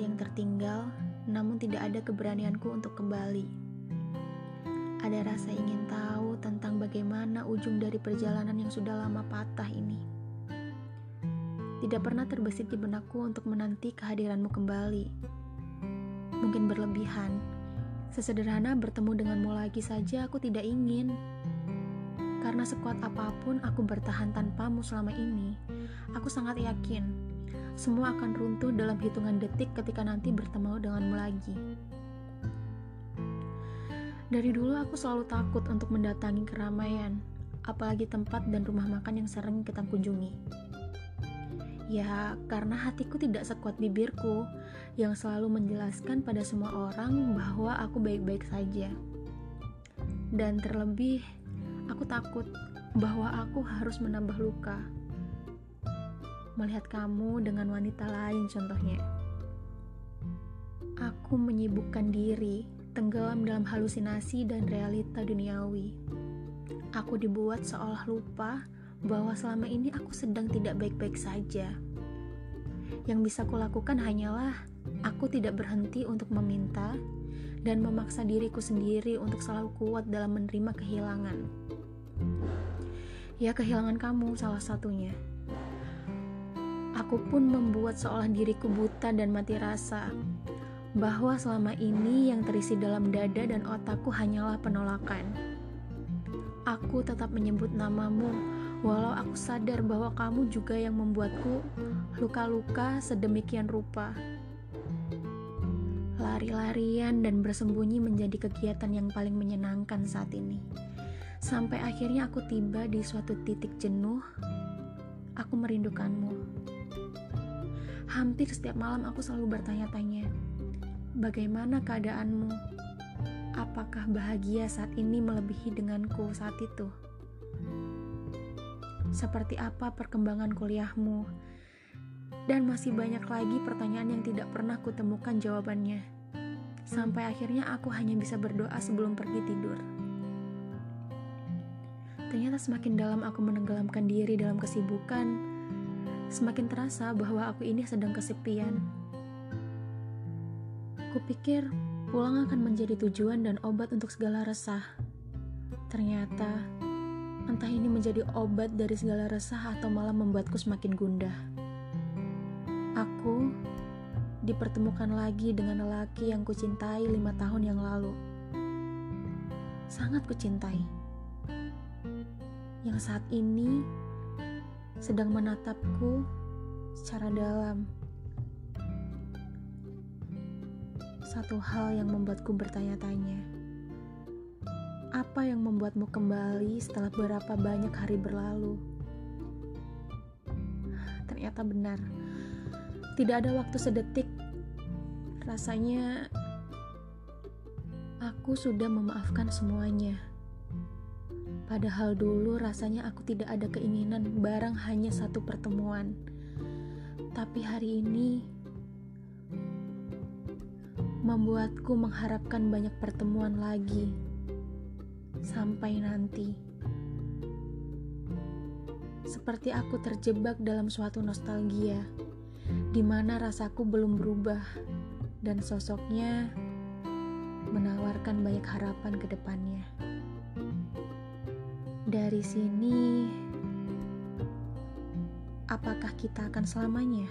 yang tertinggal, namun tidak ada keberanianku untuk kembali. Ada rasa ingin tahu tentang bagaimana ujung dari perjalanan yang sudah lama patah ini. Tidak pernah terbesit di benakku untuk menanti kehadiranmu kembali. Mungkin berlebihan, sesederhana bertemu denganmu lagi saja aku tidak ingin. Karena sekuat apa pun aku bertahan tanpamu selama ini, aku sangat yakin semua akan runtuh dalam hitungan detik ketika nanti bertemu denganmu lagi. Dari dulu aku selalu takut untuk mendatangi keramaian, apalagi tempat dan rumah makan yang sering kita kunjungi. Ya, karena hatiku tidak sekuat bibirku yang selalu menjelaskan pada semua orang bahwa aku baik-baik saja. Dan terlebih, aku takut bahwa aku harus menambah luka melihat kamu dengan wanita lain contohnya. Aku menyibukkan diri, tenggelam dalam halusinasi dan realita duniawi. Aku dibuat seolah lupa bahwa selama ini aku sedang tidak baik-baik saja. Yang bisa kulakukan hanyalah aku tidak berhenti untuk meminta dan memaksa diriku sendiri untuk selalu kuat dalam menerima kehilangan. Ya, kehilangan kamu salah satunya. Aku pun membuat seolah diriku buta dan mati rasa bahwa selama ini yang terisi dalam dada dan otakku hanyalah penolakan. Aku tetap menyebut namamu, walau aku sadar bahwa kamu juga yang membuatku luka-luka sedemikian rupa. Lari-larian dan bersembunyi menjadi kegiatan yang paling menyenangkan saat ini. Sampai akhirnya aku tiba di suatu titik jenuh, aku merindukanmu. Hampir setiap malam aku selalu bertanya-tanya, bagaimana keadaanmu? Apakah bahagia saat ini melebihi denganku saat itu? Seperti apa perkembangan kuliahmu? Dan masih banyak lagi pertanyaan yang tidak pernah kutemukan jawabannya. Sampai akhirnya aku hanya bisa berdoa sebelum pergi tidur. Ternyata semakin dalam aku menenggelamkan diri dalam kesibukan, semakin terasa bahwa aku ini sedang kesepian. Kupikir pulang akan menjadi tujuan dan obat untuk segala resah. Ternyata, entah ini menjadi obat dari segala resah atau malah membuatku semakin gundah. Aku dipertemukan lagi dengan lelaki yang kucintai lima tahun yang lalu. Sangat kucintai. Yang saat ini sedang menatapku secara dalam. Satu hal yang membuatku bertanya-tanya. Apa yang membuatmu kembali setelah berapa banyak hari berlalu? Ternyata benar. Tidak ada waktu sedetik. Rasanya aku sudah memaafkan semuanya. Padahal dulu rasanya aku tidak ada keinginan barang hanya satu pertemuan. Tapi hari ini membuatku mengharapkan banyak pertemuan lagi sampai nanti. Seperti aku terjebak dalam suatu nostalgia di mana rasaku belum berubah dan sosoknya menawarkan banyak harapan ke depannya. Dari sini, apakah kita akan selamanya?